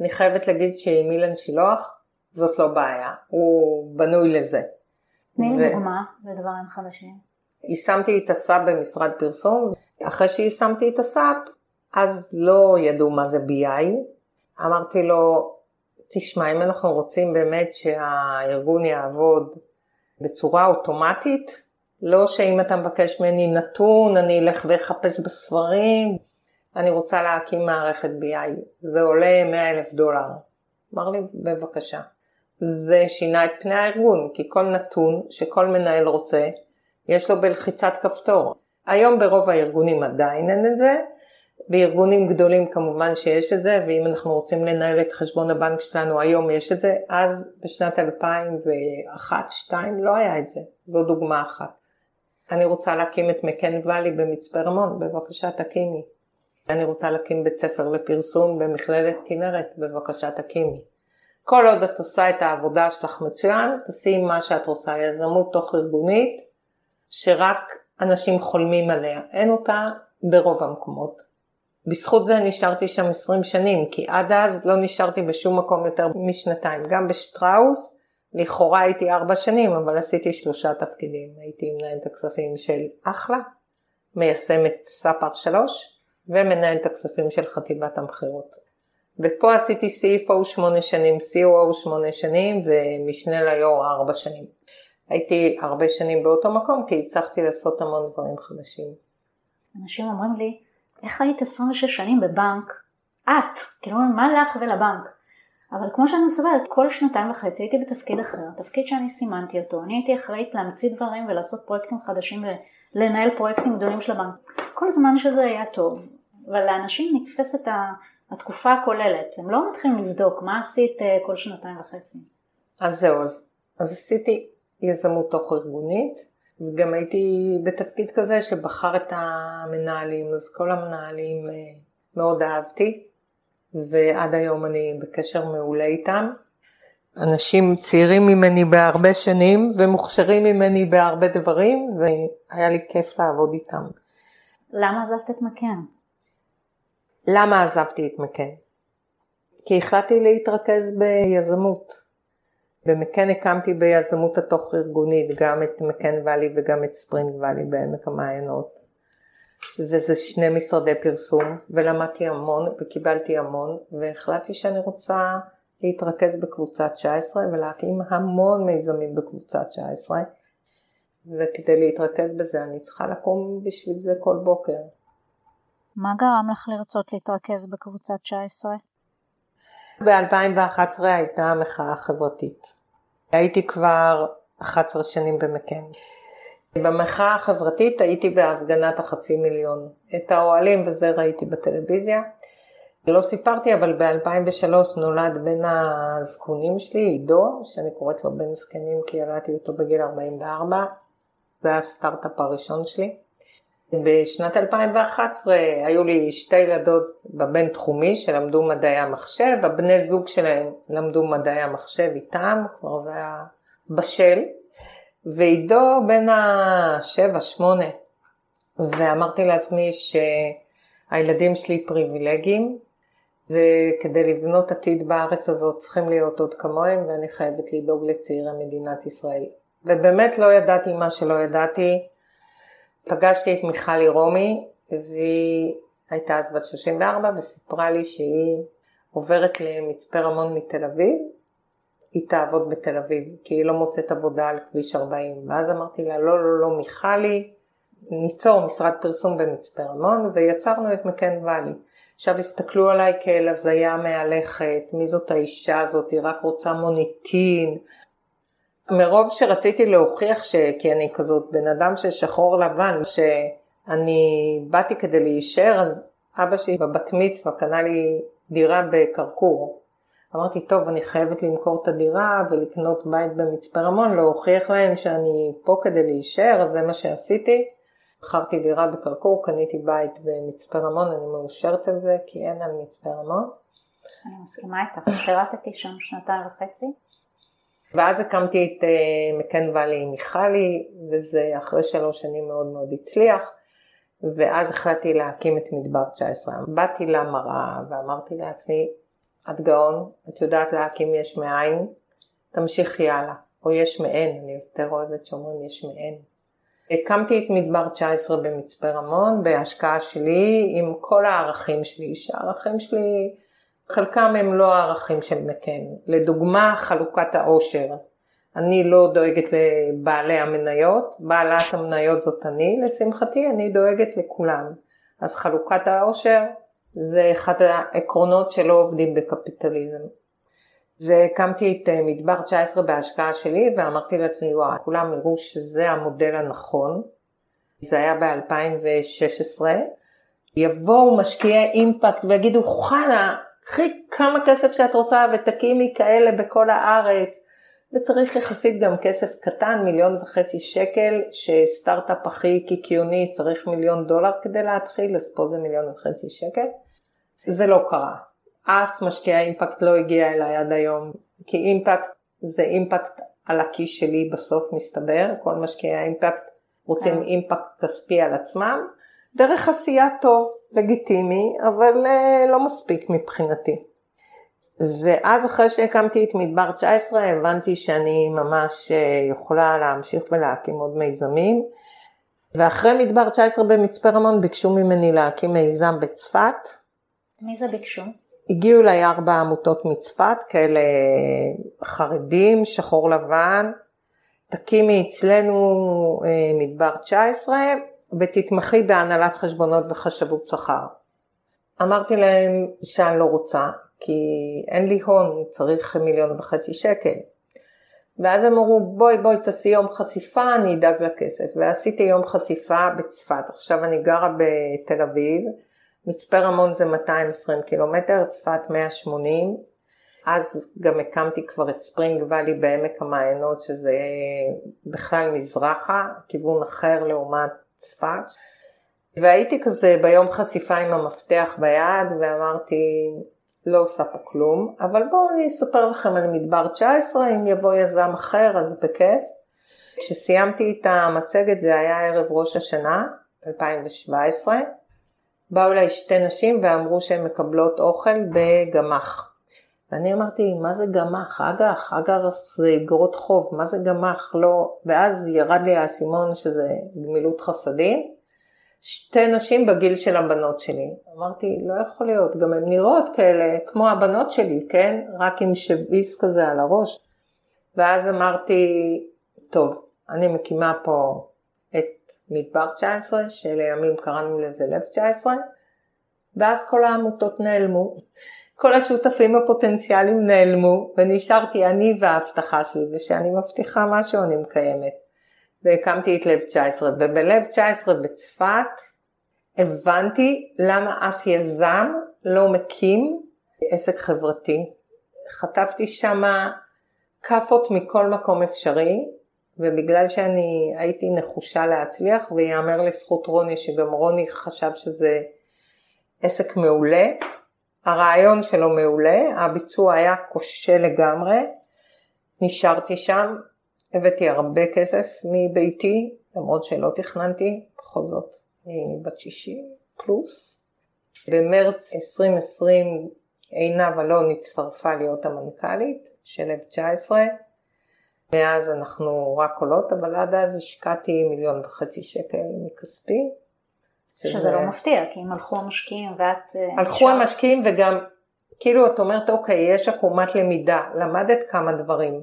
אני חייבת להגיד שעם אילן שילוח זאת לא בעיה, הוא בנוי לזה. תני לי ו... דוגמה לדברים חדשים. יישמתי את הסאפ במשרד פרסום, אחרי שיישמתי את הסאפ, אז לא ידעו מה זה BI, אמרתי לו, תשמע, אם אנחנו רוצים באמת שהארגון יעבוד בצורה אוטומטית, לא שאם אתה מבקש ממני נתון, אני אלך ואחפש בספרים, אני רוצה להקים מערכת BI, זה עולה 100 אלף דולר. אמר לי, בבקשה. זה שינה את פני הארגון, כי כל נתון שכל מנהל רוצה, יש לו בלחיצת כפתור. היום ברוב הארגונים עדיין אין את זה, בארגונים גדולים כמובן שיש את זה, ואם אנחנו רוצים לנהל את חשבון הבנק שלנו היום יש את זה, אז בשנת 2001-2002 לא היה את זה, זו דוגמה אחת. אני רוצה להקים את מקן ואלי במצפה רמון, בבקשה תקימי. אני רוצה להקים בית ספר לפרסום במכללת כנרת, בבקשה תקימי. כל עוד את עושה את העבודה שלך מצוין, תעשי מה שאת רוצה, יזמות תוך ארגונית, שרק אנשים חולמים עליה, אין אותה ברוב המקומות. בזכות זה נשארתי שם 20 שנים, כי עד אז לא נשארתי בשום מקום יותר משנתיים, גם בשטראוס לכאורה הייתי ארבע שנים, אבל עשיתי שלושה תפקידים. הייתי מנהלת הכספים של אחלה, מיישמת ספר שלוש, ומנהלת הכספים של חטיבת המכירות. ופה עשיתי CFO שמונה שנים, COO שמונה שנים, ומשנה ליו"ר ארבע שנים. הייתי הרבה שנים באותו מקום, כי הצלחתי לעשות המון דברים חדשים. אנשים אומרים לי, איך היית 26 שנים בבנק? את, כאילו מה לך ולבנק? אבל כמו שאני מסברת, כל שנתיים וחצי הייתי בתפקיד אחר, תפקיד שאני סימנתי אותו, אני הייתי אחראית להמציא דברים ולעשות פרויקטים חדשים ולנהל פרויקטים גדולים של הבנק. כל זמן שזה היה טוב, אבל לאנשים נתפסת התקופה הכוללת, הם לא מתחילים לבדוק מה עשית אה, כל שנתיים וחצי. אז זהו, אז, אז עשיתי יזמות תוך ארגונית, וגם הייתי בתפקיד כזה שבחר את המנהלים, אז כל המנהלים אה, מאוד אהבתי. ועד היום אני בקשר מעולה איתם. אנשים צעירים ממני בהרבה שנים ומוכשרים ממני בהרבה דברים והיה לי כיף לעבוד איתם. למה עזבת את מקן? למה עזבתי את מקן? כי החלטתי להתרכז ביזמות. במקן הקמתי ביזמות התוך ארגונית גם את מקן ואלי וגם את ספרינג ואלי בעמק המעיינות. וזה שני משרדי פרסום, ולמדתי המון וקיבלתי המון, והחלטתי שאני רוצה להתרכז בקבוצת 19 ולהקים המון מיזמים בקבוצת 19, וכדי להתרכז בזה אני צריכה לקום בשביל זה כל בוקר. מה גרם לך לרצות להתרכז בקבוצת 19? ב-2011 הייתה המחאה החברתית. הייתי כבר 11 שנים במקן. במחאה החברתית הייתי בהפגנת החצי מיליון. את האוהלים וזה ראיתי בטלוויזיה. לא סיפרתי, אבל ב-2003 נולד בן הזקונים שלי, עידו, שאני קוראת לו בן זקנים כי ילדתי אותו בגיל 44. זה הסטארט-אפ הראשון שלי. בשנת 2011 היו לי שתי ילדות בבין תחומי שלמדו מדעי המחשב, הבני זוג שלהם למדו מדעי המחשב איתם, כבר זה היה בשל. ועידו בין השבע, שמונה, ואמרתי לעצמי שהילדים שלי פריבילגיים, וכדי לבנות עתיד בארץ הזאת צריכים להיות עוד כמוהם, ואני חייבת לדאוג לצעירי מדינת ישראל. ובאמת לא ידעתי מה שלא ידעתי. פגשתי את מיכלי רומי, והיא הייתה אז בת 34, וסיפרה לי שהיא עוברת למצפה רמון מתל אביב, היא תעבוד בתל אביב, כי היא לא מוצאת עבודה על כביש 40. ואז אמרתי לה, לא, לא, לא, מיכלי, ניצור משרד פרסום במצפה רמון, ויצרנו את מקן ואלי. עכשיו הסתכלו עליי כאל הזיה מהלכת, מי זאת האישה הזאת, היא רק רוצה מוניטין. מרוב שרציתי להוכיח ש... כי אני כזאת בן אדם של שחור לבן, שאני באתי כדי להישאר, אז אבא שלי בבת מצווה קנה לי דירה בקרקור. אמרתי, טוב, אני חייבת למכור את הדירה ולקנות בית במצפה רמון, להוכיח להם שאני פה כדי להישאר, אז זה מה שעשיתי. מכרתי דירה בקרקור, קניתי בית במצפה רמון, אני מאושרת על זה, כי אין על מצפה רמון. אני מסכימה איתך, שירתתי שם שנתיים וחצי. ואז הקמתי את uh, מקן ואלי עם מיכלי, וזה אחרי שלוש שנים מאוד מאוד הצליח, ואז החלטתי להקים את מדבר 19. באתי למראה ואמרתי לעצמי, את גאון, את יודעת להקים יש מאין, תמשיכי הלאה, או יש מאין, אני יותר אוהבת שאומרים יש מאין. הקמתי את מדבר 19 במצפה רמון בהשקעה שלי עם כל הערכים שלי, שהערכים שלי חלקם הם לא הערכים של מקן. לדוגמה חלוקת העושר. אני לא דואגת לבעלי המניות, בעלת המניות זאת אני, לשמחתי אני דואגת לכולם. אז חלוקת העושר זה אחד העקרונות שלא עובדים בקפיטליזם. והקמתי את אה, מדבר 19 בהשקעה שלי ואמרתי לעצמי וואי, כולם יראו שזה המודל הנכון. זה היה ב-2016. יבואו משקיעי אימפקט ויגידו חנה, קחי כמה כסף שאת רוצה ותקימי כאלה בכל הארץ. וצריך יחסית גם כסף קטן, מיליון וחצי שקל, שסטארט-אפ הכי קיקיוני צריך מיליון דולר כדי להתחיל, אז פה זה מיליון וחצי שקל. זה לא קרה. אף משקיע אימפקט לא הגיע אליי עד היום, כי אימפקט זה אימפקט על הכיס שלי בסוף מסתבר, כל משקיעי אימפקט רוצים כן. אימפקט כספי על עצמם, דרך עשייה טוב, לגיטימי, אבל אה, לא מספיק מבחינתי. ואז אחרי שהקמתי את מדבר 19 הבנתי שאני ממש אה, יכולה להמשיך ולהקים עוד מיזמים. ואחרי מדבר 19 במצפה רמון ביקשו ממני להקים מיזם בצפת. מי זה ביקשו? הגיעו אליי ארבע עמותות מצפת, כאלה חרדים, שחור לבן. תקימי אצלנו אה, מדבר 19 ותתמכי בהנהלת חשבונות וחשבות שכר. אמרתי להם שאני לא רוצה, כי אין לי הון, צריך מיליון וחצי שקל. ואז הם אמרו בואי בואי תעשי יום חשיפה אני אדאג לכסף ועשיתי יום חשיפה בצפת עכשיו אני גרה בתל אביב מצפה רמון זה 220 קילומטר צפת 180 אז גם הקמתי כבר את ספרינג ואלי בעמק המעיינות שזה בכלל מזרחה כיוון אחר לעומת צפת והייתי כזה ביום חשיפה עם המפתח ביד ואמרתי לא עושה פה כלום, אבל בואו אני אספר לכם על מדבר 19, אם יבוא יזם אחר אז בכיף. כשסיימתי את המצגת זה היה ערב ראש השנה, 2017, באו אליי שתי נשים ואמרו שהן מקבלות אוכל בגמח. ואני אמרתי, מה זה גמח? אג"ח, אג"ח זה אגרות חוב, מה זה גמח? לא. ואז ירד לי האסימון שזה גמילות חסדים. שתי נשים בגיל של הבנות שלי. אמרתי, לא יכול להיות, גם הן נראות כאלה כמו הבנות שלי, כן? רק עם שביס כזה על הראש. ואז אמרתי, טוב, אני מקימה פה את מדבר 19, שלימים קראנו לזה לב 19, ואז כל העמותות נעלמו. כל השותפים הפוטנציאליים נעלמו, ונשארתי אני וההבטחה שלי, ושאני מבטיחה משהו אני מקיימת. והקמתי את לב 19, ובלב 19 בצפת הבנתי למה אף יזם לא מקים עסק חברתי. חטפתי שמה כאפות מכל מקום אפשרי, ובגלל שאני הייתי נחושה להצליח, ויאמר לזכות רוני שגם רוני חשב שזה עסק מעולה, הרעיון שלו מעולה, הביצוע היה כושל לגמרי, נשארתי שם, הבאתי הרבה כסף מביתי, למרות שלא תכננתי, בכל זאת אני בת 60 פלוס. במרץ 2020 עינב אלון הצטרפה להיות המנכ"לית של F19. מאז אנחנו רק עולות, אבל עד אז השקעתי מיליון וחצי שקל מכספי. שזה, שזה לא מפתיע, כי אם הלכו המשקיעים ואת... אה, הלכו המשקיעים וגם, כאילו את אומרת, אוקיי, יש עקומת למידה, למדת כמה דברים,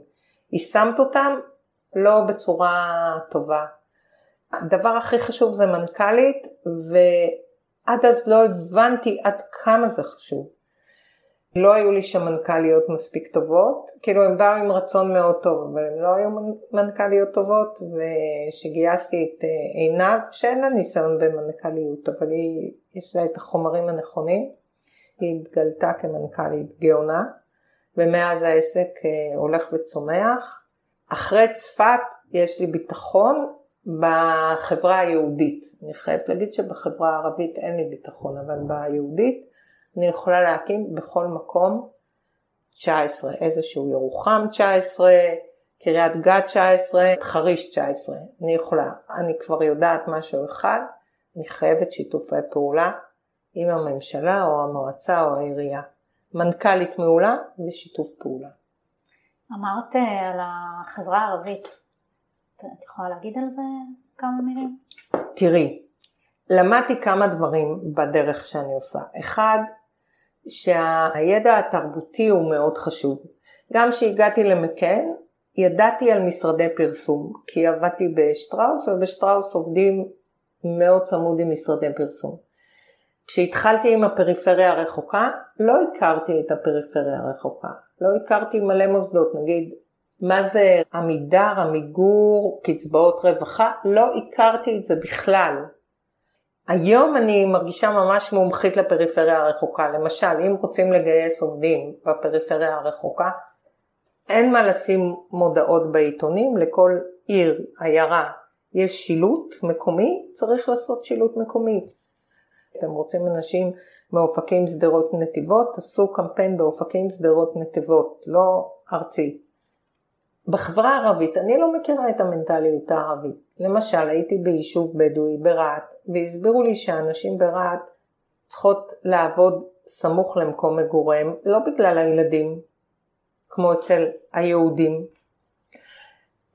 יישמת אותם, לא בצורה טובה. הדבר הכי חשוב זה מנכ"לית, ועד אז לא הבנתי עד כמה זה חשוב. לא היו לי שם מנכ"ליות מספיק טובות, כאילו הם באו עם רצון מאוד טוב, אבל הם לא היו מנכ"ליות טובות, וכשגייסתי את אה, עינב, שאין לה ניסיון במנכ"ליות, אבל היא, יש לה את החומרים הנכונים, היא התגלתה כמנכ"לית גאונה, ומאז העסק אה, הולך וצומח. אחרי צפת יש לי ביטחון בחברה היהודית. אני חייבת להגיד שבחברה הערבית אין לי ביטחון, אבל ביהודית אני יכולה להקים בכל מקום 19, איזשהו ירוחם 19, קריית גת 19, חריש 19, אני יכולה. אני כבר יודעת משהו אחד, אני חייבת שיתופי פעולה עם הממשלה או המועצה או העירייה. מנכ"לית מעולה ושיתוף פעולה. אמרת אה, על החברה הערבית, את יכולה להגיד על זה כמה מילים? תראי, למדתי כמה דברים בדרך שאני עושה. אחד, שהידע התרבותי הוא מאוד חשוב. גם כשהגעתי למקן, ידעתי על משרדי פרסום, כי עבדתי בשטראוס, ובשטראוס עובדים מאוד צמוד עם משרדי פרסום. כשהתחלתי עם הפריפריה הרחוקה, לא הכרתי את הפריפריה הרחוקה. לא הכרתי מלא מוסדות, נגיד, מה זה עמידר, עמיגור, קצבאות רווחה, לא הכרתי את זה בכלל. היום אני מרגישה ממש מומחית לפריפריה הרחוקה. למשל, אם רוצים לגייס עובדים בפריפריה הרחוקה, אין מה לשים מודעות בעיתונים, לכל עיר, עיירה, יש שילוט מקומי, צריך לעשות שילוט מקומי. אתם רוצים אנשים מאופקים שדרות נתיבות, תעשו קמפיין באופקים שדרות נתיבות, לא ארצי. בחברה הערבית אני לא מכירה את המנטליות הערבית. למשל הייתי ביישוב בדואי ברהט והסבירו לי שהנשים ברהט צריכות לעבוד סמוך למקום מגוריהם, לא בגלל הילדים, כמו אצל היהודים,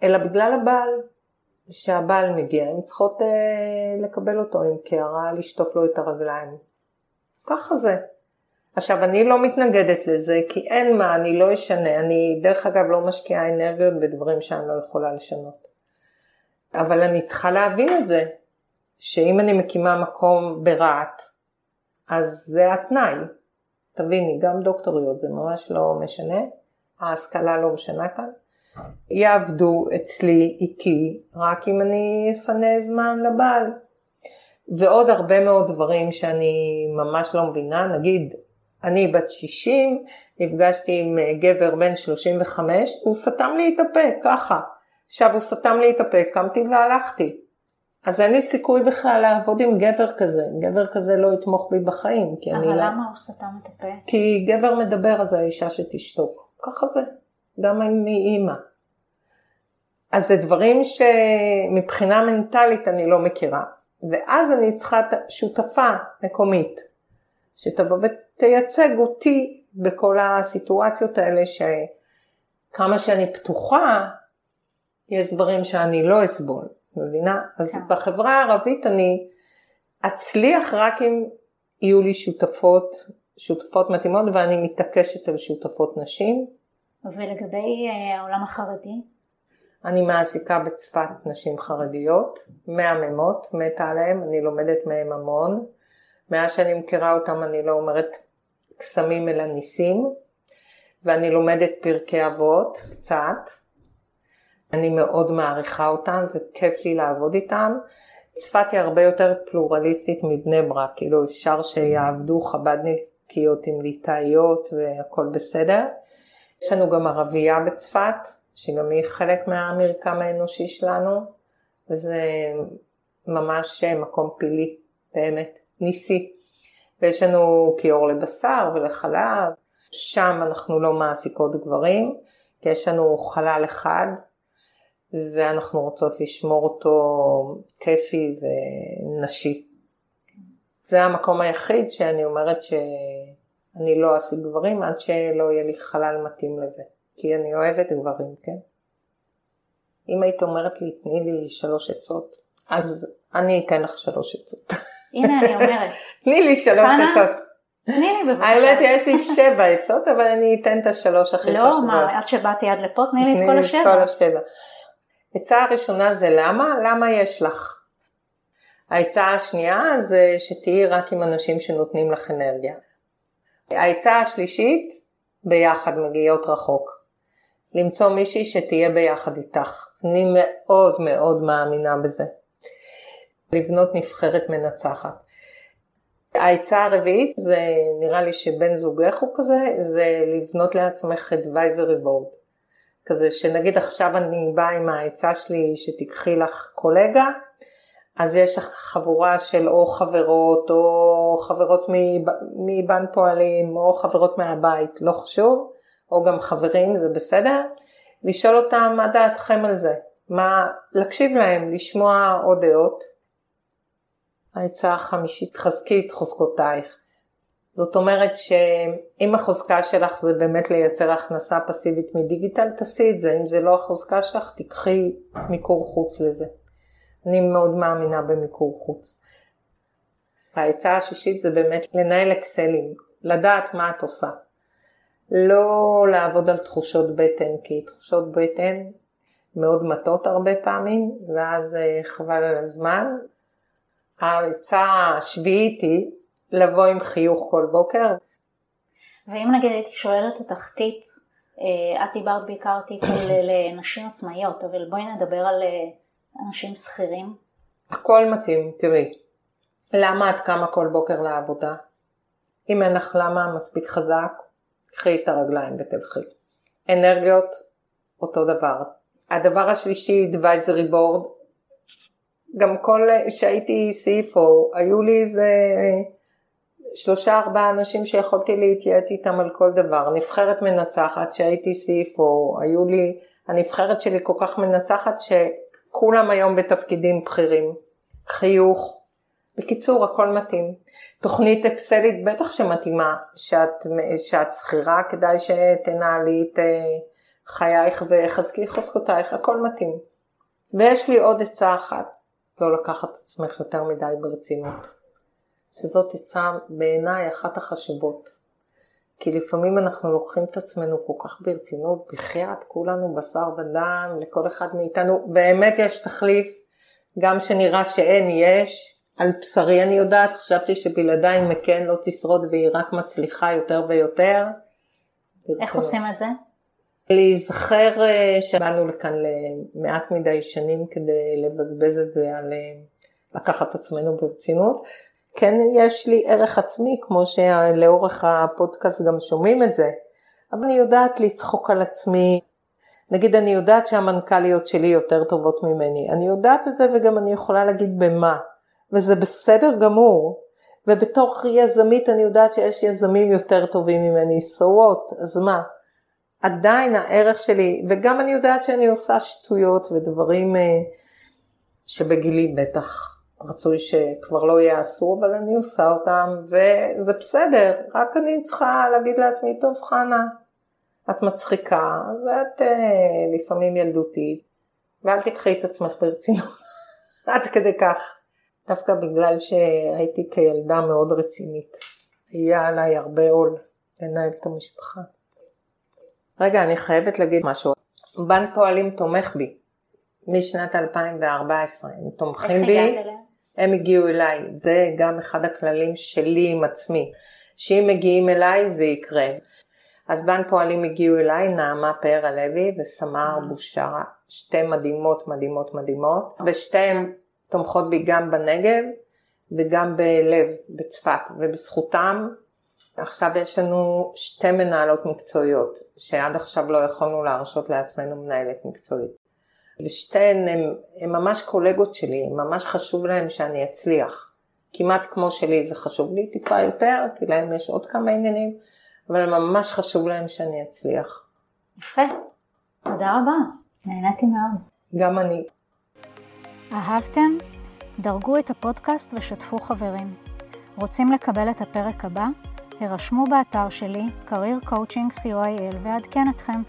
אלא בגלל הבעל. שהבעל מגיע, הן צריכות אה, לקבל אותו עם קערה, לשטוף לו את הרגליים. ככה זה. עכשיו, אני לא מתנגדת לזה, כי אין מה, אני לא אשנה. אני, דרך אגב, לא משקיעה אנרגיות בדברים שאני לא יכולה לשנות. אבל אני צריכה להבין את זה, שאם אני מקימה מקום ברהט, אז זה התנאי. תביני, גם דוקטוריות זה ממש לא משנה, ההשכלה לא משנה כאן. יעבדו אצלי, איתי, רק אם אני אפנה זמן לבעל. ועוד הרבה מאוד דברים שאני ממש לא מבינה, נגיד, אני בת 60, נפגשתי עם גבר בן 35, הוא סתם לי את הפה, ככה. עכשיו הוא סתם לי את הפה, קמתי והלכתי. אז אין לי סיכוי בכלל לעבוד עם גבר כזה, גבר כזה לא יתמוך בי בחיים, כי אני אבל לא... למה הוא סתם את הפה? כי גבר מדבר אז האישה שתשתוק, ככה זה, גם אם היא אימא. אז זה דברים שמבחינה מנטלית אני לא מכירה, ואז אני צריכה שותפה מקומית, שתבוא ותייצג אותי בכל הסיטואציות האלה, שכמה שאני פתוחה, יש דברים שאני לא אסבול. מבינה? אז כן. בחברה הערבית אני אצליח רק אם יהיו לי שותפות, שותפות מתאימות ואני מתעקשת על שותפות נשים. ולגבי uh, העולם החרדי? אני מעסיקה בצפת נשים חרדיות, מהממות, מתה עליהן, אני לומדת מהן המון. מאז שאני מכירה אותן אני לא אומרת קסמים אלא ניסים, ואני לומדת פרקי אבות קצת. אני מאוד מעריכה אותם וכיף לי לעבוד איתם. צפת היא הרבה יותר פלורליסטית מבני ברק, כאילו אפשר שיעבדו חב"דניקיות עם ליטאיות והכל בסדר. יש לנו גם ערבייה בצפת, שגם היא חלק מהמרקם האנושי שלנו, וזה ממש מקום פילי, באמת, ניסי. ויש לנו כיור לבשר ולחלב, שם אנחנו לא מעסיקות גברים, כי יש לנו חלל אחד ואנחנו רוצות לשמור אותו כיפי ונשי. זה המקום היחיד שאני אומרת שאני לא אשיג גברים עד שלא יהיה לי חלל מתאים לזה, כי אני אוהבת גברים, כן? אם היית אומרת לי, תני לי שלוש עצות, אז אני אתן לך שלוש עצות. הנה אני אומרת. תני לי שלוש עצות. תני לי בבקשה. האמת יש לי שבע עצות, אבל אני אתן את השלוש הכי חשובות. לא, מה, עד שבאתי עד לפה, תני לי את כל השבע. העצה הראשונה זה למה? למה יש לך? העצה השנייה זה שתהיי רק עם אנשים שנותנים לך אנרגיה. העצה השלישית, ביחד מגיעות רחוק. למצוא מישהי שתהיה ביחד איתך. אני מאוד מאוד מאמינה בזה. לבנות נבחרת מנצחת. העצה הרביעית זה נראה לי שבן זוגך הוא כזה, זה לבנות לעצמך advisory board. כזה שנגיד עכשיו אני באה עם העצה שלי שתיקחי לך קולגה, אז יש לך חבורה של או חברות או חברות מבנק פועלים או חברות מהבית, לא חשוב, או גם חברים, זה בסדר, לשאול אותם מה דעתכם על זה, מה, להקשיב להם, לשמוע עוד דעות. העצה החמישית, חזקי את חוזקותייך. זאת אומרת שאם החוזקה שלך זה באמת לייצר הכנסה פסיבית מדיגיטל, תעשי את זה. אם זה לא החוזקה שלך, תיקחי מיקור חוץ לזה. אני מאוד מאמינה במיקור חוץ. העצה השישית זה באמת לנהל אקסלים, לדעת מה את עושה. לא לעבוד על תחושות בטן, כי תחושות בטן מאוד מטות הרבה פעמים, ואז אה, חבל על הזמן. העצה השביעית היא לבוא עם חיוך כל בוקר. ואם נגיד הייתי שואלת אותך טיפ, אה, את דיברת בעיקר טיפ לנשים עצמאיות, אבל בואי נדבר על אה, אנשים שכירים. הכל מתאים, תראי. למה את קמה כל בוקר לעבודה? אם אין לך למה מספיק חזק, קחי את הרגליים ותלכי. אנרגיות, אותו דבר. הדבר השלישי, advisory board, גם כל, שהייתי CFO, היו לי איזה שלושה ארבעה אנשים שיכולתי להתייעץ איתם על כל דבר. נבחרת מנצחת שהייתי CFO, היו לי, הנבחרת שלי כל כך מנצחת שכולם היום בתפקידים בכירים. חיוך, בקיצור, הכל מתאים. תוכנית אקסלית בטח שמתאימה, שאת, שאת שכירה, כדאי שתנהלי את אה, חייך וחזקי חוזקותייך, הכל מתאים. ויש לי עוד עצה אחת, לא לקחת עצמך יותר מדי ברצינות. שזאת עצה בעיניי אחת החשובות. כי לפעמים אנחנו לוקחים את עצמנו כל כך ברצינות, בחייאת, כולנו בשר ודם, לכל אחד מאיתנו, באמת יש תחליף, גם שנראה שאין, יש. על בשרי אני יודעת, חשבתי שבלעדיי מקן לא תשרוד והיא רק מצליחה יותר ויותר. איך עושים את זה? להיזכר אה, שבאנו לכאן למעט מדי שנים כדי לבזבז את זה על אה, לקחת עצמנו ברצינות. כן יש לי ערך עצמי, כמו שלאורך הפודקאסט גם שומעים את זה, אבל אני יודעת לצחוק על עצמי. נגיד אני יודעת שהמנכ"ליות שלי יותר טובות ממני, אני יודעת את זה וגם אני יכולה להגיד במה, וזה בסדר גמור. ובתוך יזמית אני יודעת שיש יזמים יותר טובים ממני, so what, אז מה? עדיין הערך שלי, וגם אני יודעת שאני עושה שטויות ודברים אה, שבגילי בטח רצוי שכבר לא יעשו, אבל אני עושה אותם וזה בסדר, רק אני צריכה להגיד לעצמי, טוב חנה, את מצחיקה ואת uh, לפעמים ילדותית, ואל תקחי את עצמך ברצינות, עד כדי כך. דווקא בגלל שהייתי כילדה מאוד רצינית, היה עליי הרבה עול לנהל את המשפחה. רגע, אני חייבת להגיד משהו. בנק פועלים תומך בי משנת 2014, הם תומכים בי. איך הגעת אליהם? הם הגיעו אליי, זה גם אחד הכללים שלי עם עצמי, שאם מגיעים אליי זה יקרה. אז בנק פועלים הגיעו אליי, נעמה פאר הלוי וסמר בושרה, שתי מדהימות מדהימות מדהימות, ושתיהן תומכות בי גם בנגב וגם בלב, בצפת, ובזכותם עכשיו יש לנו שתי מנהלות מקצועיות, שעד עכשיו לא יכולנו להרשות לעצמנו מנהלת מקצועית. ושתיהן הן ממש קולגות שלי, ממש חשוב להן שאני אצליח. כמעט כמו שלי זה חשוב לי טיפה יותר, כי להם יש עוד כמה עניינים, אבל ממש חשוב להם שאני אצליח. יפה, תודה רבה, נהניתי מאוד. גם אני. אהבתם? דרגו את הפודקאסט ושתפו חברים. רוצים לקבל את הפרק הבא? הרשמו באתר שלי, career coaching co.il ועדכן אתכם.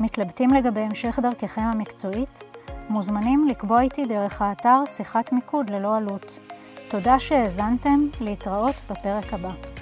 מתלבטים לגבי המשך דרככם המקצועית? מוזמנים לקבוע איתי דרך האתר שיחת מיקוד ללא עלות. תודה שהאזנתם, להתראות בפרק הבא.